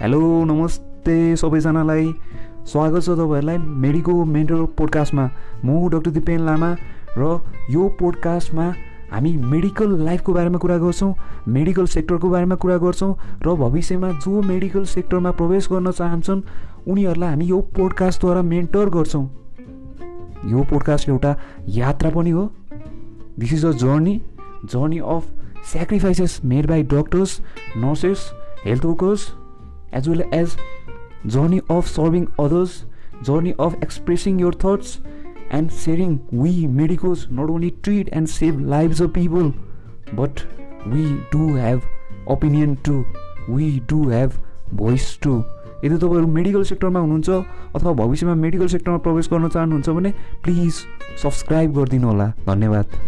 Hello नमस्ते सबैजनालाई। स्वागत छ तपाईँहरूलाई मेडिको मेन्टर पोडकास्टमा। म डक्टर दिपेन लामा र यो पोडकास्टमा हामी मेडिकल लाइफको बारेमा कुरा गर्छौँ मेडिकल सेक्टरको बारेमा कुरा गर्छौँ र भविष्यमा जो मेडिकल सेक्टरमा प्रवेश गर्न चाहन्छन् उनीहरूलाई हामी यो पोडकास्टद्वारा मेन्टर गर्छौँ। यो पोडकास्ट एउटा यात्रा पनि हो। This is a journey journey of sacrifices made by doctors nurses health workers as well as journey of serving others, journey of expressing your thoughts and sharing. We medicos not only treat and save lives of people, but we do have opinion too. We do have voice too. यदि तपाईँहरू medical सेक्टरमा हुनुहुन्छ अथवा भविष्यमा medical सेक्टरमा प्रवेश गर्न चाहनुहुन्छ भने प्लिज सब्सक्राइब गरिदिनु होला धन्यवाद